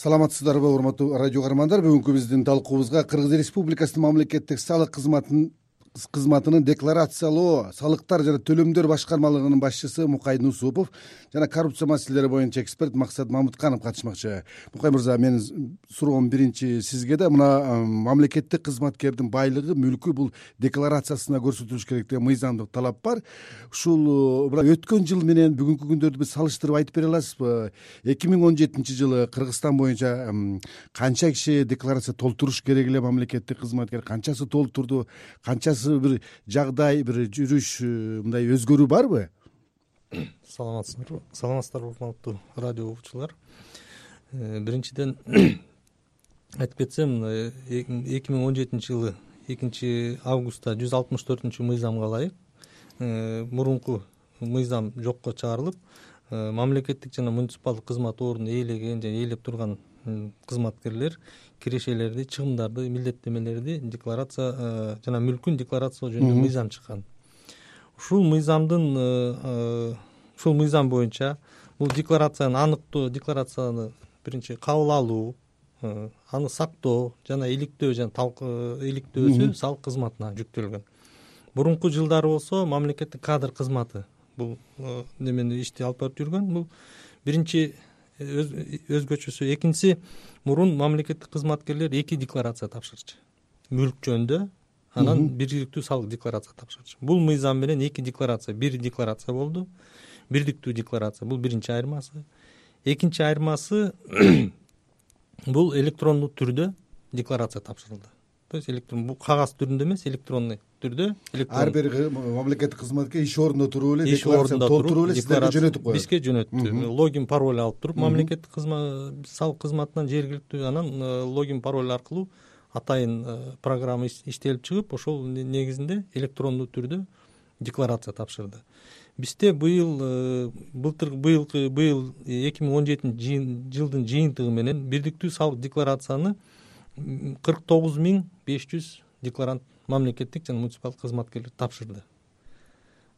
саламатсыздарбы урматтуу радио каармандар. Бүгүнкү биздин талкуубузга кыргыз республикасынын мамлекеттик салык кызматынын кызматынын декларациялоо салыктар жана төлөмдөр башкармалыгынын башчысы мукай нусупов жана коррупция маселелери боюнча эксперт максат мамытканов катышмакчы. Мукай мырза менин суроом биринчи сизге да мына мамлекеттик кызматкердин байлыгы мүлкү бул декларациясына көрсөтүлүш керек деген мыйзамдык талап бар. Ушул мына өткөн жыл менен бүгүнкү күндөрдү биз салыштырып айтып бере аласызбы? Эки миң он жетинчи жылы кыргызстан боюнча канча киши декларация толтуруш керек эле мамлекеттик кызматкер? Канчасы толтурду? Канчасы бир жагдай бир жүрүш э, мындай өзгөрүү барбы? Саламатсыздарбы саламатсыздарбы урматтуу радио угуучулар. Э, биринчиден айтып кетсем эки миң он жетинчи жылы экинчи августта жүз алтымыш төртүнчү мыйзамга ылайык. Э, мурунку мыйзам жокко чыгарылып мамлекеттик жана муниципалдык кызмат ордун ээлеген жана ээлеп турган кызматкерлер кирешелерди чыгымдарды милдеттемелерди декларация э, жана мүлкүн декларациялоо жөнүндө мыйзам чыккан. Ушул мыйзамдын э, э, ушул мыйзам боюнча бул декларацияны аныктоо декларацияны биринчи кабыл алуу аны сактоо жана иликтөө жана иликтөөсү салык кызматына жүктөлгөн. Мурунку жылдары болсо мамлекеттик кадр кызматы бул немени ишти алып барып жүргөн. Бул биринчи өзгөчөсү. Экинчиси мурун мамлекеттик кызматкерлер эки декларация тапшырчу мүлк жөнүндө анан бирдиктүү салык декларация тапшырчу бул мыйзам менен эки декларация. Бир декларация болду. Бирдиктүү декларация. Бул биринчи айырмасы. Экинчи айырмасы бул электрондуу түрдө декларация тапшырылды то есть бул кагаз түрүндө эмес электронный түрдө ар бир мамлекеттик кызматкер иш ордунда туруп эле иш ордунда толтуруп эле силерге жөнөтүп коет. бизге жөнөттү. Логин пароль алып туруп мамлекеттик салык кызматынан жергиликтүү анан э, логин пароль аркылуу атайын э, программа иштелип чыгып ошол негизинде электрондуу түрдө декларация тапшырды. Бизде быйыл э, былтыр быйылкы быйыл эки миң он жетинчи жылдын жыйынтыгы менен бирдиктүү салык декларацияны кырк тогуз миң беш жүз декларант мамлекеттик жана муниципалдык кызматкерлер тапшырды.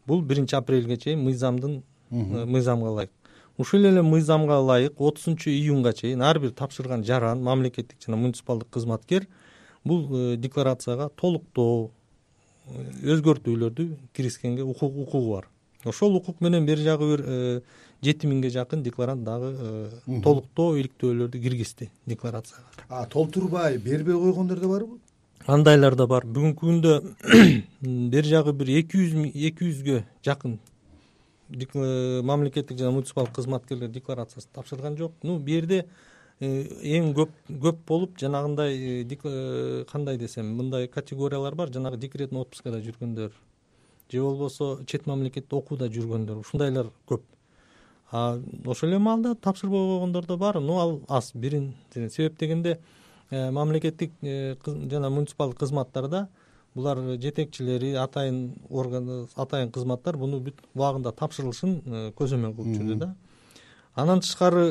Бул биринчи апрелге чейин мыйзамдын э, мыйзамга ылайык. Ушул эле мыйзамга ылайык отузунчу июнга чейин ар бир тапшырган жаран мамлекеттик жана муниципалдык кызматкер бул э, декларацияга толуктоо э, өзгөртүүлөрдү киргизгенге укугу бар. Ошол укук менен бери жагы бир жети миңге жакын декларант дагы толуктоо иликтөөлөрдү киргизди декларацияга. А толтурбай бербей койгондор да барбы? Андайлар да бар. Бүгүнкү күндө бери жагы бир эки жүз эки жүзгө жакын э, мамлекеттик жана муниципалдык кызматкерлер декларациясын тапшырган жок. Ну бул жерде э, эң көп көп болуп жанагындай э, кандай десем мындай категориялар бар. Жанагы декретный отпускада жүргөндөр же болбосо чет мамлекетте окууда жүргөндөр ушундайлар көп ошол эле маалда тапшырбой койгондор да бар. Но ал аз бирин себеп дегенде Э, мамлекеттик э, жана муниципалдык кызматтарда булар жетекчилери атайын орган атайын кызматтар буну бүт убагында тапшырылышын э, көзөмөл кылып жүрдү да. Андан тышкары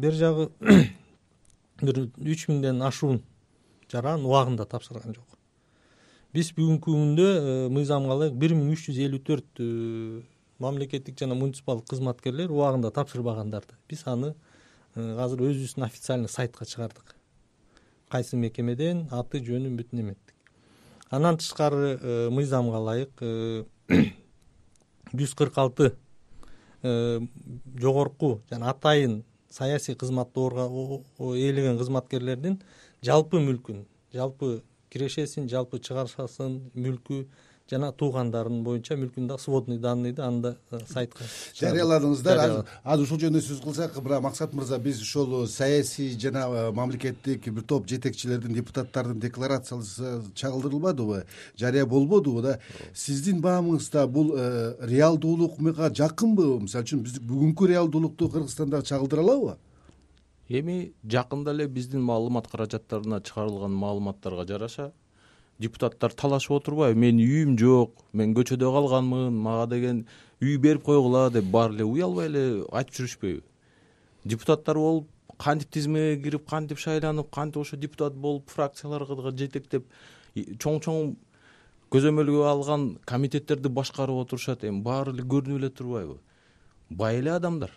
бери жагы бир үч миңден ашуун жаран убагында тапшырган жок. Биз бүгүнкү күндө мыйзамга ылайык бир миң үч жүз элүү төрт мамлекеттик жана муниципалдык кызматкерлер убагында тапшырбагандарды биз аны азыр өзүбүздүн официальный сайтка чыгардык. Кайсы мекемеден аты жөнүн бүтүн эметтик андан тышкары э, мыйзамга ылайык э, жүз кырк алты э, жогорку жана атайын саясий кызматты ээлеген кызматкерлердин жалпы мүлкүн жалпы кирешесин жалпы чыгарышасын мүлкү жана туугандарынын боюнча мүлкүн дагы сводный данныйды аны да э, сайтка жарыяладыңыздар. азыр ушул жөнүндө сөз кылсак мына максат мырза биз ошол саясий жана э, мамлекеттик бир топ жетекчилердин депутаттардын декларациясы чагылдырылбадыбы жарыя болбодубу да? Сиздин баамыңызда бул э, реалдуулукка жакынбы? Мисалы үчүн биз бүгүнкү реалдуулукту кыргызстанда чагылдыра алабы? Эми жакында эле биздин маалымат каражаттарына чыгарылган маалыматтарга жараша депутаттар талашып отурбайбы менин үйүм жок мен көчөдө калганмын мага деген үй берип койгула деп баары эле уялбай эле айтып жүрүшпөйбү. Депутаттар болуп кантип тизмеге кирип кантип шайланып кантип ошо депутат болуп фракцияларга жетектеп чоң чоң көзөмөлгө алган комитеттерди башкарып отурушат эми баары эле көрүнүп эле турбайбы. Бай эле адамдар.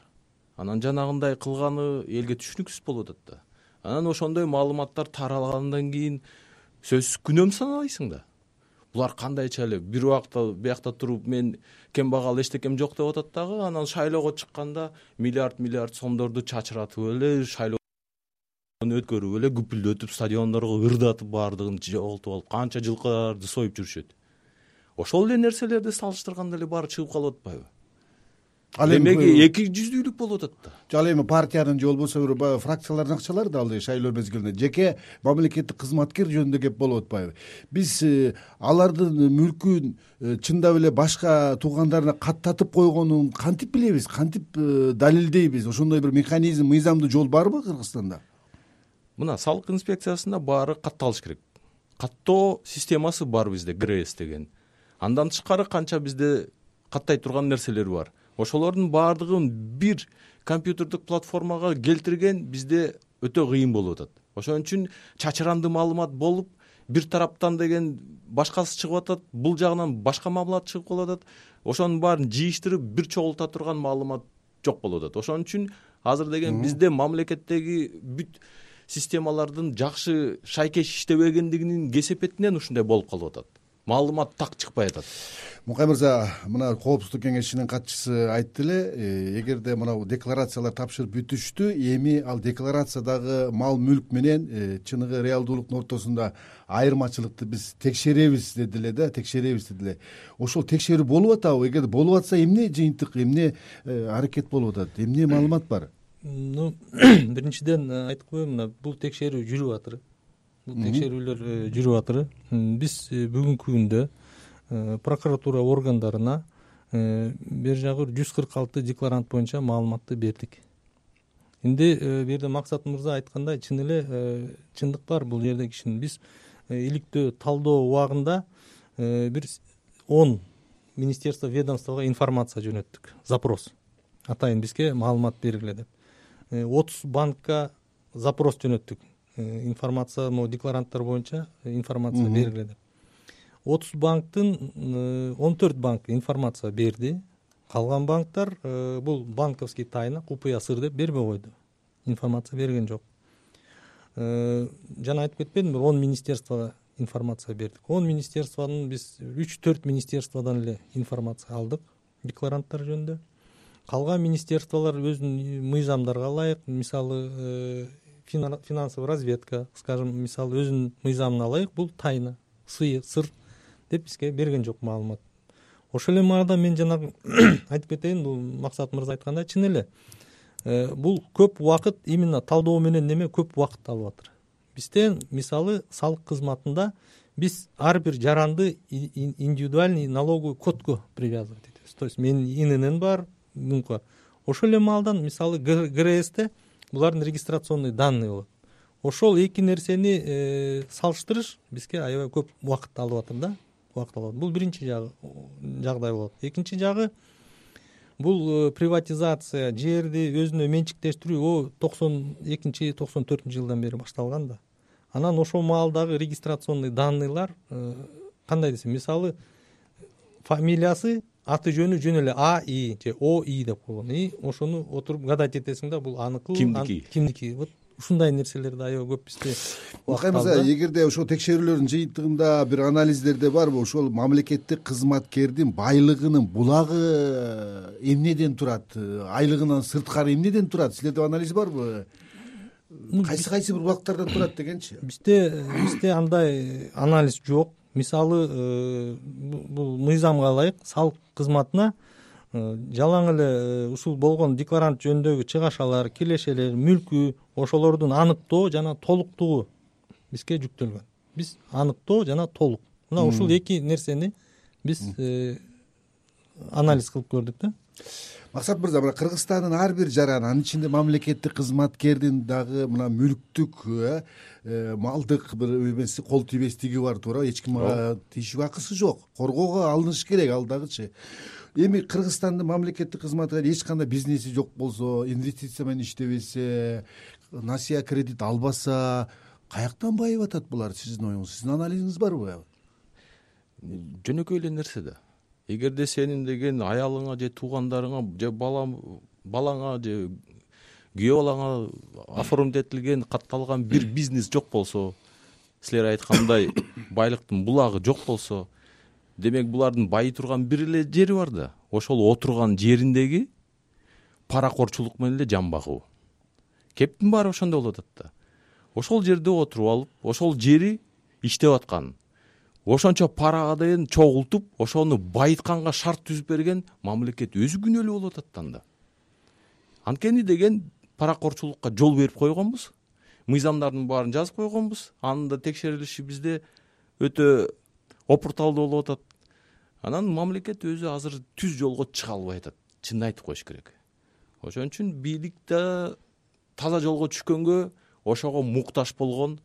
Анан жанагындай кылганы элге түшүнүксүз болуп атат да. Анан ошондой маалыматтар таралгандан кийин сөзсүз күнөм санабайсың да. Булар кандайча эле бир убакта биякта туруп мен кембагал эчтекем жок деп атат дагы анан шайлоого чыкканда миллиард миллиард сомдорду чачыратып эле шайлоо өткөрүп эле күпүлдөтүп стадиондорго ырдатып баардыгын жоготуп алып канча жылкыларды союп жүрүшөт. Ошол эле нерселерди салыштырганда эле баары чыгып калып атпайбы ал эми демек эки жүздүүлүк болуп атат да. Ал эми партиянын же болбосо бир фракциялардын акчалары да ал шайлоо мезгилинде. Жеке мамлекеттик кызматкер жөнүндө кеп болуп атпайбы. Биз э, алардын мүлкүн э, чындап эле башка туугандарына каттатып койгонун кантип билебиз? Кантип э, далилдейбиз? Ошондой бир механизм мыйзамдуу жол барбы кыргызстанда? Мына салык инспекциясында баары катталыш керек. Каттоо системасы бар бизде грс деген. Андан тышкары канча бизде каттай турган нерселер бар ошолордун баардыгын бир компьютердик платформага келтирген бизде өтө кыйын болуп атат. Ошон үчүн чачырандуу маалымат болуп бир тараптан деген башкасы чыгып атат бул жагынан башка маалымат чыгып калып атат. Ошонун баарын жыйыштырып бир чогулта турган маалымат жок болуп атат. Ошон үчүн азыр деген бизде мамлекеттеги бүт системалардын жакшы шайкеш иштебегендигинин кесепетинен ушундай болуп калып атат маалымат так чыкпай атат. Мукай мырза мына коопсуздук кеңешинин катчысы айтты эле э, эгерде мынабу декларациялар тапшырып бүтүштү эми ал декларациядагы мал мүлк менен э, чыныгы реалдуулуктун ортосунда айырмачылыкты биз текшеребиз деди эле да текшеребиз деди эле. Ошол текшерүү болуп атабы? Эгер болуп атса эмне жыйынтык эмне э, аракет болуп атат? Эмне маалымат бар? Ну биринчиден айтып коеюн мына бул текшерүү жүрүп атыр бул текшерүүлөр э, жүрүп атыр биз э, бүгүнкү күндө э, прокуратура органдарына бери жагы жүз кырк алты декларант боюнча маалыматты бердик. Бул жерде максат мырза айткандай чын эле чындык бар бул жерде кишинин. Биз иликтөө талдоо убагында бир он министерство ведомствого информация жөнөттүк. Запрос. Атайын бизге маалымат бергиле деп. Отуз банкка запрос жөнөттүк. Э, информация могу декларанттар боюнча информация бергиле деп отуз банктын э, он төрт банк информация берди. Калган банктар э, бул банковский тайна купуя сыр деп бербей койду. Информация берген жок. Жана айтып кетпедимби он министерствого информация бердик. Он министерствонун биз үч төрт министерстводон эле информация алдык декларанттар жөнүндө. Калган министерстволор өзүнүн мыйзамдарга ылайык. Мисалы финансовый разведка скажем мисалы өзүнүн мыйзамына ылайык бул тайна сыр деп бизге берген жок маалымат. Ошол эле маалда мен жанагы айтып кетейин бул максат мырза айткандай чын эле э, бул көп убакыт именно талдоо менен неме көп убакыт алып атыр. Бизде мисалы салык кызматында биз ар бир жаранды индивидуальный налоговый кодко привязывать этебиз. То есть менин инн бар ошол эле маалдан мисалы грсте булардын регистрационный данные болот ошол эки нерсени э, салыштырыш бизге аябай көп убакыт алып атыр да. Убакыт алып атыр бул биринчи жагы жагдай болот. Экинчи жагы бул э, приватизация жерди өзүнө менчиктештирүү. Токсон экинчи токсон төртүнчү жылдан бери башталган да. Анан ошол маалдагы регистрационный данныйлар э, кандай десем мисалы фамилиясы аты жөнү жөн эле а и же о и деп койгон и ошону отуруп гадать этесиң да бул аныкы кимдики. кимдики. Вот ушундай нерселерди аябай көп бизде акай мырза эгерде ошол текшерүүлөрдүн жыйынтыгында бир анализдерде барбы ошол мамлекеттик кызматкердин байлыгынын булагы эмнеден турат айлыгынан сырткары эмнеден турат? Силерде анализ барбы? Кайсы кайсы бир убактардан турат дегенчи? бизде бизде андай анализ жок мисалы э, бул мыйзамга ылайык салык кызматына э, жалаң эле э, ушул болгон декларант жөнүндөгү чыгашалар кирешелер мүлкү ошолордун аныктоо жана толуктугу бизге жүктөлгөн. Биз аныктоо жана толук. Мына ушул эки нерсени биз анализ кылып көрдүк да максат мырза мына кыргызстандын ар бир жараны анын ичинде мамлекеттик кызматкердин дагы мына мүлктүк э, э, малдык бир эмеси кол тийбестиги бар туура эч ким ага тийишүүгө акысы жок. Коргоого алыныш керек ал дагычы эми кыргызстандын мамлекеттик кызматкер эч кандай бизнеси жок болсо инвестиция менен иштебесе насыя кредит албаса каяктан байып атат булар сиздин оюңуз? Сиздин анализиңиз барбы жөнөкөй эле нерсе да эгерде сенин деген аялыңа же туугандарыңа же балаңа же күйөө балаңа оформить этилген катталган бир бизнес жок болсо силер айткандай байлыктын булагы жок болсо демек булардын байый турган бир эле жери бар да. Ошол отурган жериндеги паракорчулук менен эле жан багуу. Кептин баары ошондо болуп атат да. Ошол жерде отуруп алып ошол жери иштеп аткан ошончо парага деген чогултуп ошону байытканга шарт түзүп берген мамлекет өзү күнөөлүү болуп атат анда анткени деген паракорчулукка жол берип койгонбуз мыйзамдардын баарын жазып койгонбуз анын да текшерилиши бизде өтө опурталдуу болуп атат. Анан мамлекет өзү азыр түз жолго чыга албай атат чынын айтып коюш керек. Ошон үчүн бийлик да таза жолго түшкөнгө ошого муктаж болгон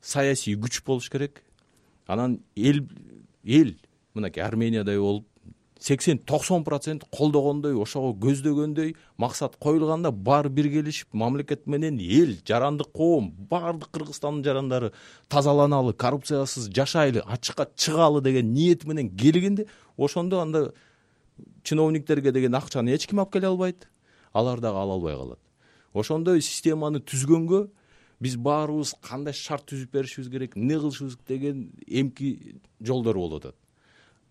саясий күч болуш керек анан эл эл мынакей армениядай болуп сексен токсон процент колдогондой ошого көздөгөндөй максат коюлганда баары биргелешип мамлекет менен эл жарандык коом баардык кыргызстандын жарандары тазаланалы коррупциясыз жашайлы ачыкка чыгалы деген ниети менен келгенде ошондо анда чиновниктерге деген акчаны эч ким алып келе албайт. Алар дагы ала албай калат. Ошондой системаны түзгөнгө биз баарыбыз кандай шарт түзүп беришибиз керек эмне кылышыбыз деген эмки жолдор болуп атат.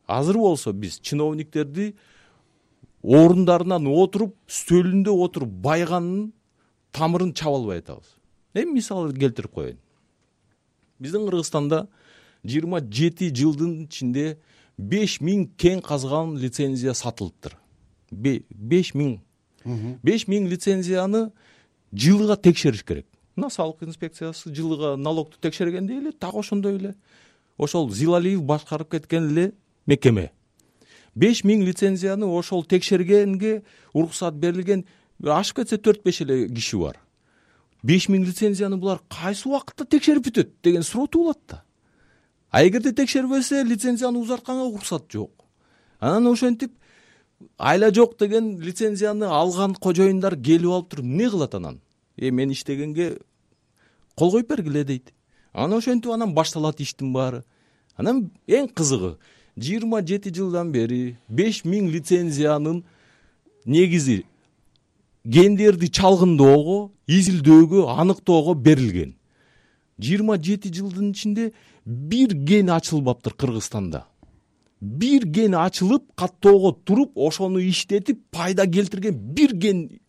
Азыр болсо биз чиновниктерди орундарынан отуруп стөлүндө отуруп байыганын тамырын чаба албай атабыз. Эми мисал келтирип коеюн. Биздин кыргызстанда жыйырма жети жылдын ичинде беш миң кен казган лицензия сатылыптыр беш миң. Беш миң лицензияны жылыга текшериш керек мына салык инспекциясы жылыга налогду текшергендей эле так ошондой эле. Ошол зилалиев башкарып кеткен эле мекеме. Беш миң лицензияны ошол текшергенге уруксат берилген ашып кетсе төрт беш эле киши бар. Беш миң лицензияны булар кайсы убакытта текшерип бүтөт деген суроо туулат да. А эгерде текшербесе лицензияны узартканга уруксат жок. Анан ошентип айла жок деген лицензияны алган кожоюндар келип алып туруп эмне кылат анан? Э мен иштегенге кол коюп бергиле дейт. Анан ошентип анан башталат иштин баары. Анан эң кызыгы жыйырма жети жылдан бери беш миң лицензиянын негизи кендерди чалгындоого изилдөөгө аныктоого берилген. Жыйырма жети жылдын ичинде бир кен ачылбаптыр кыргызстанда. Бир кен ачылып каттоого туруп ошону иштетип пайда келтирген бир кен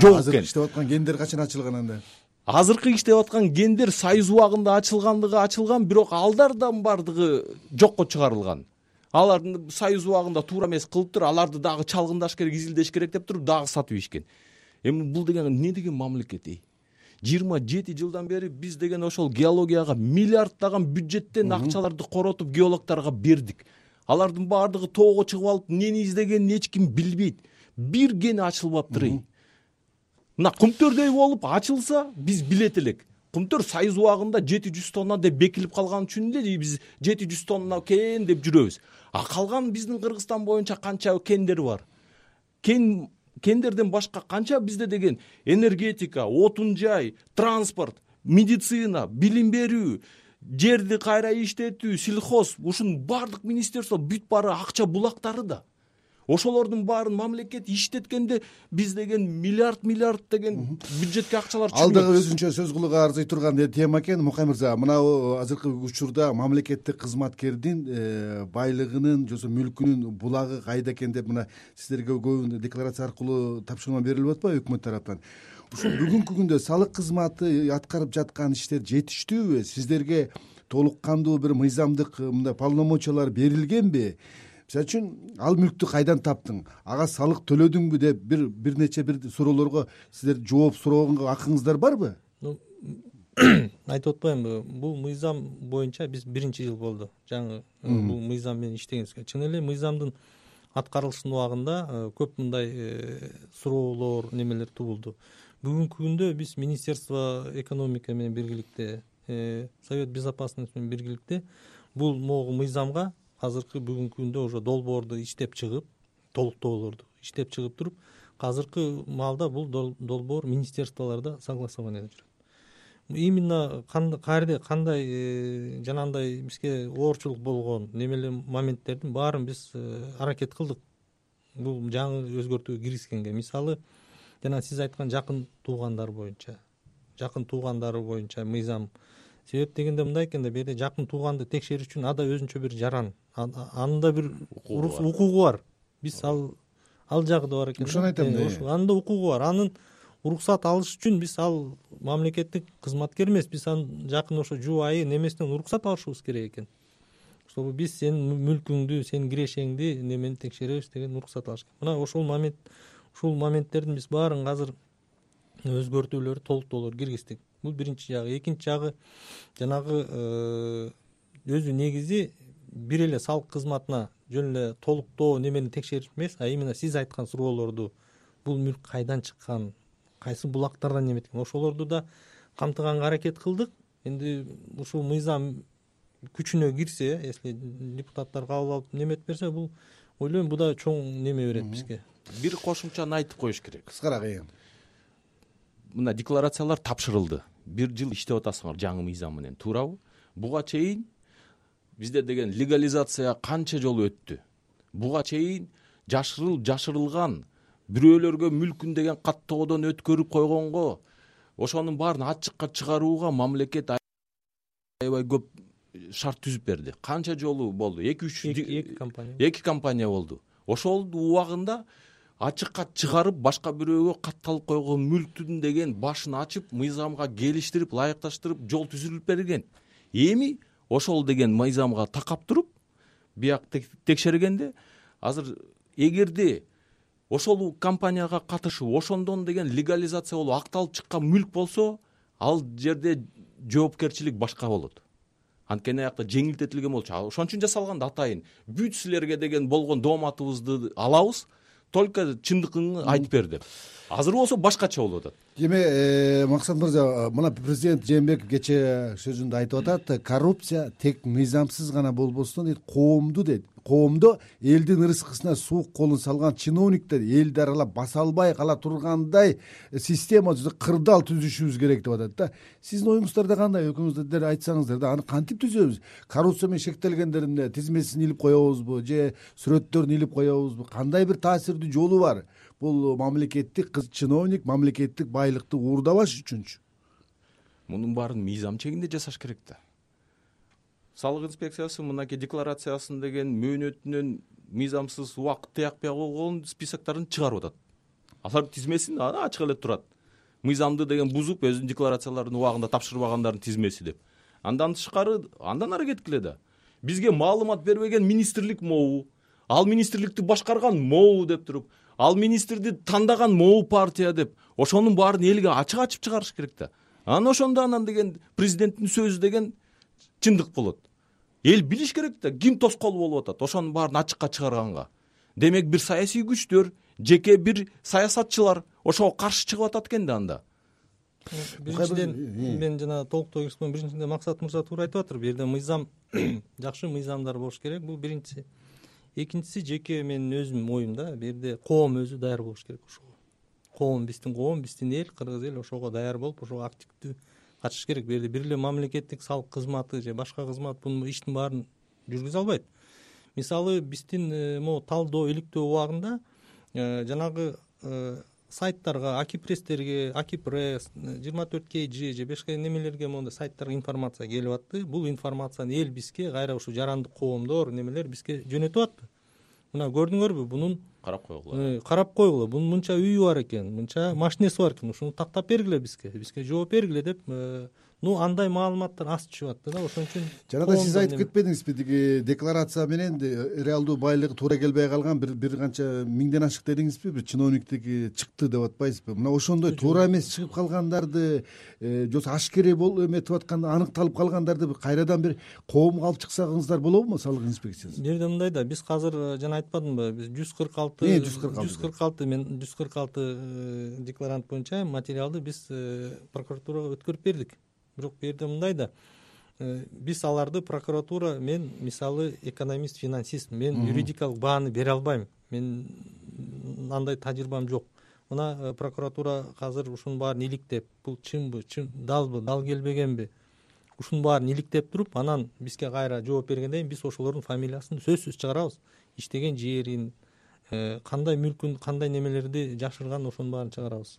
жок экен. иштеп аткан кендер качан ачылган анда азыркы иштеп аткан кендер союз убагында ачылгандыгы ачылган бирок алардан баардыгы жокко чыгарылган. Алардын союз убагында туура эмес кылыптыр аларды дагы чалгындаш керек изилдеш керек деп туруп дагы сатып ийишкен эми бул деген эмне деген мамлекет эй? Жыйырма жети жылдан бери биз деген ошол геологияга миллиарддаган бюджеттен акчаларды коротуп геологторго бердик. Алардын баардыгы тоого чыгып алып эмнени издегенин эч ким билбейт. Бир кени ачылбаптыр эй мына кумтөрдөй болуп ачылса биз билет элек. Кумтөр союз убагында жети жүз тонна деп бекилип калган үчүн эле биз жети жүз тонна кен деп жүрөбүз. А калган биздин кыргызстан боюнча канча кендер бар? Кен кендерден башка канча бизде деген энергетика отун жай транспорт медицина билим берүү жерди кайра иштетүү сельхоз ушунун баардык министерство бүт баары акча булактары да ошолордун баарын мамлекет иштеткенде биз деген миллиард миллиард деген бюджетке акчалар ал дагы өзүнчө сөз кылууга арзый турган тема экен мукай мырза мынау азыркы учурда мамлекеттик кызматкердин э, байлыгынын же болбосо мүлкүнүн булагы кайда экен деп мына сиздерге көбү декларация аркылуу тапшырма берилип атпайбы өкмөт тараптан ушул бүгүнкү күндө салык кызматы аткарып жаткан иштер жетиштүүбү? Сиздерге толук кандуу бир мыйзамдык мындай полномочиялар берилгенби мисалы үчүн ал мүлктү кайдан таптың? Ага салык төлөдүңбү деп бир бир нече бир суроолорго сиздер жооп суроого акыңыздар барбы? Айтып атпаймынбы бул мыйзам боюнча биз биринчи жыл болду. Жаңы э, бул мыйзам менен иштегенибизге. Чын эле мыйзамдын аткарылышынын убагында э, көп мындай э, суроолор немелер туулду бүгүнкү күндө биз министерство экономика менен биргеликте совет безопасности менен биргеликте бул могу мыйзамга азыркы бүгүнкү күндө уже долбоорду иштеп чыгып толуктоолорду иштеп чыгып туруп азыркы маалда бул долбоор министерстволордо согласованияда жүрөт. Именно каерде кандай э, жанагындай бизге оорчулук болгон немелер моменттердин баарын биз э, аракет кылдык. Бул жаңы өзгөртүүгө киргизгенге мисалы жана сиз айткан жакын туугандар боюнча жакын туугандары боюнча мыйзам себеп дегенде мындай экен да бул жерде жакын тууганды текшерүү үчүн ада өзүнчө бир жаран. Анын да бир укугу бар. биз ал ал жагы да бар экен ошону айтам да ошо анын да укугу бар. Анын уруксат алыш үчүн биз ал мамлекеттик кызматкер эмес биз анын жакын ошо жубайы немесинен уруксат алышыбыз керек экен. Чтобы биз сенин мүлкүңдү сенин кирешеңди немени текшеребиз деген уруксат алыш керек. Мына ошол момент ушул моменттердин биз баарын азыр өзгөртүүлөр толуктоолор киргиздик бул биринчи жагы. Экинчи жагы жанагы э, өзү негизи бир эле салык кызматына жөн эле толуктоо немени текшерип эмес а именно сиз айткан суроолорду бул мүлк кайдан чыккан кайсы булактардан неметкен ошолорду да камтыганга аракет кылдык. Энди ушул мыйзам күчүнө кирсе если депутаттар кабыл алып неметип берсе бул ойлойм бул да чоң неме берет бизге. Бир кошумчаны айтып коюш керек. Кыскараак э мына декларациялар тапшырылды. Бир жыл иштеп атасыңар жаңы мыйзам менен. Туурабы буга чейин бизде деген легализация канча жолу өттү? Буга чейин жашырылып жашырылган бирөөлөргө мүлкүн деген каттоодон өткөрүп койгонго ошонун баарын ачыкка чыгарууга мамлекет аябай көп шарт түзүп берди. Канча жолу болду? Эки үч эки компания. эки компания болду. Ошол убагында ачыкка чыгарып башка бирөөгө катталып койгон мүлктүн деген башын ачып мыйзамга келиштирип ылайыкташтырып жол түзүлүп берилген эми ошол деген мыйзамга такап туруп бияк текшергенде азыр эгерде ошол компанияга катышып ошондон деген легализация болуп акталып чыккан мүлк болсо ал жерде жоопкерчилик башка болот. Анткени аякта жеңилдетилген болчу. Ошон үчүн жасалган да атайын. Бүт силерге деген болгон дооматыбызды алабыз только чындыгыңды айтып бер деп. Азыр болсо башкача болуп атат эми э, максат мырза мына президент жээнбеков кечээ сөзүндө айтып атат коррупция тек мыйзамсыз гана болбостон дейт коомду дейт коомдо элдин ырыскысына суук колун салган чиновниктер элди аралап баса албай кала тургандай система кырдаал түзүшүбүз керек деп атат да. Сиздин оюңуздарда кандай? Экөөңүздөр айтсаңыздар да аны кантип түзөбүз? Коррупция менен шектелгендердин тизмесин илип коебузбу же сүрөттөрүн илип коебузбу? Кандай бир таасирдүү жолу бар бул мамлекеттик чиновник мамлекеттик байлыкты уурдабаш үчүнчү. Мунун баарын мыйзам чегинде жасаш керек да. Салык инспекциясы мынакей декларациясын деген мөөнөтүнөн мыйзамсыз убакыт тыякпай койгон списокторун чыгарып атат. Алар тизмесин ачык эле турат. Мыйзамды деген бузуп өзүнүн декларацияларын убагында тапшырбагандардын тизмеси деп. Андан тышкары андан ары кеткиле да. Бизге маалымат бербеген министрлик могу ал министрликти башкарган могу деп туруп ал министрди тандаган могу партия деп ошонун баарын элге ачык ачып чыгарыш керек да. Анан ошондо анан деген президенттин сөзү деген чындык болот. Эл билиш керек да ким тоскоол болуп атат ошонун баарын ачыкка чыгарганга. Демек бир саясий күчтөр жеке бир саясатчылар ошого каршы чыгып атат экен да анда. Биринчиден мен жана толуктоо киргизмн биринчиден максат мырза туура айтып атыр бул жерде мыйзам жакшы мыйзамдар болуш керек. Бул биринчиси экинчиси жеке менин өзүмдүн оюм да бул коом өзү даяр болуш керек ошого. Коом биздин коом биздин эл кыргыз эл ошого даяр болуп ошого активдүү катышыш керек. Бул жерде бир эле мамлекеттик салык кызматы же башка кызмат бунун иштин баарын жүргүзө албайт. Мисалы биздин э, могу талдоо иликтөө убагында э, жанагы э, сайттарга аки пресстерге аки пресс жыйырма төрт kg же башка немелерге моундай сайттарга информация келип атты. Бул информацияны эл бизге кайра ушул жарандык коомдор немелер бизге жөнөтүп атты. Мына көрдүңөрбү бунун карап койгула карап койгула бунун мынча үйү бар экен мынча машинеси бар экен ушуну тактап бергиле бизге бизге жооп бергиле деп ну андай маалыматтар аз түшүп атты да ошон үчүн жана да сиз айтып кетпедиңизби тиги декларация менен реалдуу байлыгы туура келбей калган бир бир канча миңден ашык дедиңизби бир чиновниктики чыкты деп атпайсызбы? Мына ошондой туура эмес чыгып калгандарды э, же болбосо ашкере эметип атканда аныкталып калгандарды кайрадан бир коомго алып чыксаңыздар болобу салык инспекциясы? Бул жерде мындай да биз азыр э, жана айтпадымбы биз жүз кырк алты э, жүз кырк алты жүз кырк алты мен жүз кырк алты декларант боюнча материалды биз прокуратурага өткөрүп бердик бирок бул жерде мындай да э, биз аларды прокуратура мен мисалы экономист финансист мен юридикалык бааны бере албайм. Мен андай тажрыйбам жок. Мына э, прокуратура азыр ушунун баарын иликтеп бул чынбы чын далбы дал келбегенби ушунун баарын иликтеп туруп анан бизге кайра жооп бергенден кийин биз ошолордун фамилиясын сөзсүз чыгарабыз. Иштеген жерин э, кандай мүлкүн кандай немелерди жашырган ошонун баарын чыгарабыз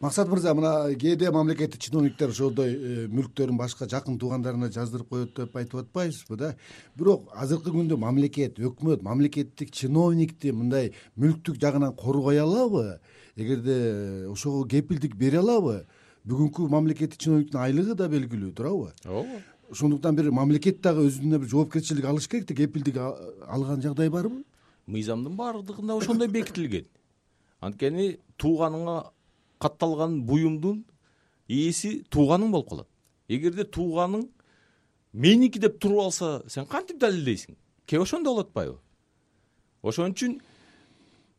максат мырза мына кээде мамлекеттик чиновниктер ошондой э, мүлктөрүн башка жакын туугандарына жаздырып коет деп айтып атпайбызбы да? Бирок азыркы күндө мамлекет өкмөт мамлекеттик чиновникти мындай мүлктүк жагынан коргой алабы? Эгерде ошого кепилдик бере алабы? Бүгүнкү мамлекеттик чиновниктин айлыгы да белгилүү туурабы? Ооба. Ошондуктан бир мамлекет дагы өзүнө бир жоопкерчилик алыш керек да кепилдик алган жагдай барбы мыйзамдын баардыгында ошондой бекитилген. Анткени тууганыңа катталган буюмдун ээси тууганың болуп калат. Эгерде тууганың меники деп туруп алса сен кантип далилдейсиң? Кээ ошондой болуп атпайбы ошон үчүн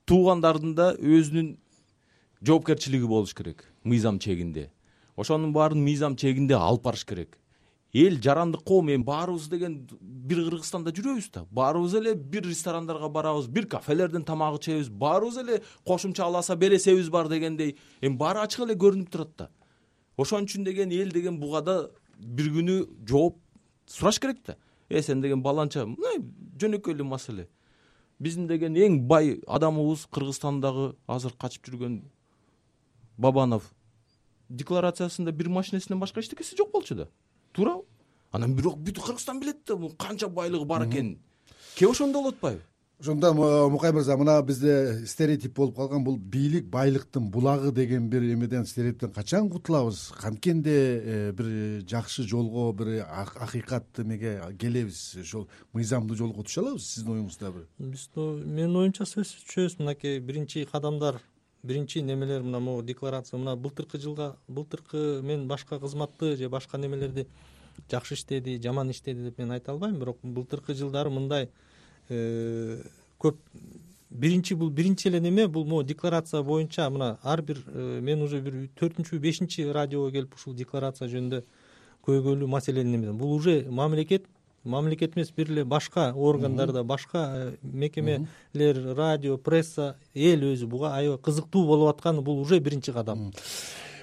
туугандардын да өзүнүн жоопкерчилиги болуш керек мыйзам чегинде. Ошонун баарын мыйзам чегинде алып барыш керек эл жарандык коом эми баарыбыз деген бир кыргызстанда жүрөбүз да. Баарыбыз эле бир ресторандарга барабыз бир кафелерден тамак ичебиз баарыбыз эле кошумча аласа бересебиз бар дегендей. Эми баары ачык эле көрүнүп турат да. Ошон үчүн деген эл деген буга да бир күнү жооп сураш керек да. Э сен деген баланча мындай жөнөкөй эле маселе. Биздин деген эң бай адамыбыз кыргызстандагы азыр качып жүргөн бабанов. Декларациясында бир машинесинен башка эчтекеси жок болчу да туурабы? Анан бирок бүт кыргызстан билет да бул канча байлыгы бар экенин кээ ошондой болуп атпайбы ошондо мукай мырза мына бизде стереотип болуп калган бул бийлик байлыктын булагы деген бир эмеден стереотиптен качан кутулабыз? Канткенде э, бир жакшы жолго бир акыйкат эмеге келебиз ошол мыйзамдуу жолго түшө алабыз сиздин оюңузда бир? Биз менин оюмча сөзсүз түшөбүз мынакей биринчи кадамдар биринчи немелер мына могу декларация мына былтыркы жылга былтыркы мен башка кызматты же башка немелерди жакшы иштеди жаман иштеди деп мен айта албайм. Бирок былтыркы жылдары мындай э, көп биринчи бул биринчи эле неме бул могу декларация боюнча мына ар бир э, мен уже бир төртүнчү бешинчи радиого келип ушул декларация жөнүндө көйгөйлүү маселени бул уже мамлекет мамлекет эмес бир эле башка органдарда башка э, мекемелер радио пресса эл өзү буга аябай кызыктуу болуп атканы бул уже биринчи кадам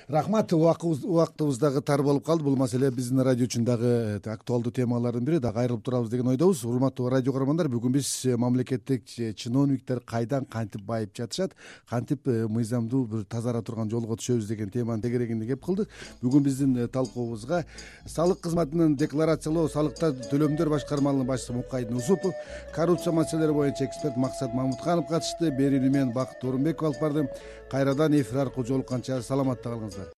рахмат убактыбыз дагы тар болуп калды. Бул маселе биздин радио үчүн дагы э, актуалдуу темалардын бири. Дагы кайрылып турабыз деген ойдобуз. Урматтуу радио каармандар бүгүн биз э, мамлекеттик чиновниктер кайдан кантип байып жатышат кантип э, мыйзамдуу бир тазара турган жолго түшөбүз деген теманын тегерегинде кеп кылдык. Бүгүн биздин талкуубузга салык кызматынын декларациялоо салыктар төлөмдөр башкармалыгынын башчысы мукайдын усупов коррупция маселелери боюнча эксперт максат мамутканов катышты. Берүүнү мен бакыт орунбеков алып бардым кайрадан эфир аркылуу жолукканча саламатта калыңыз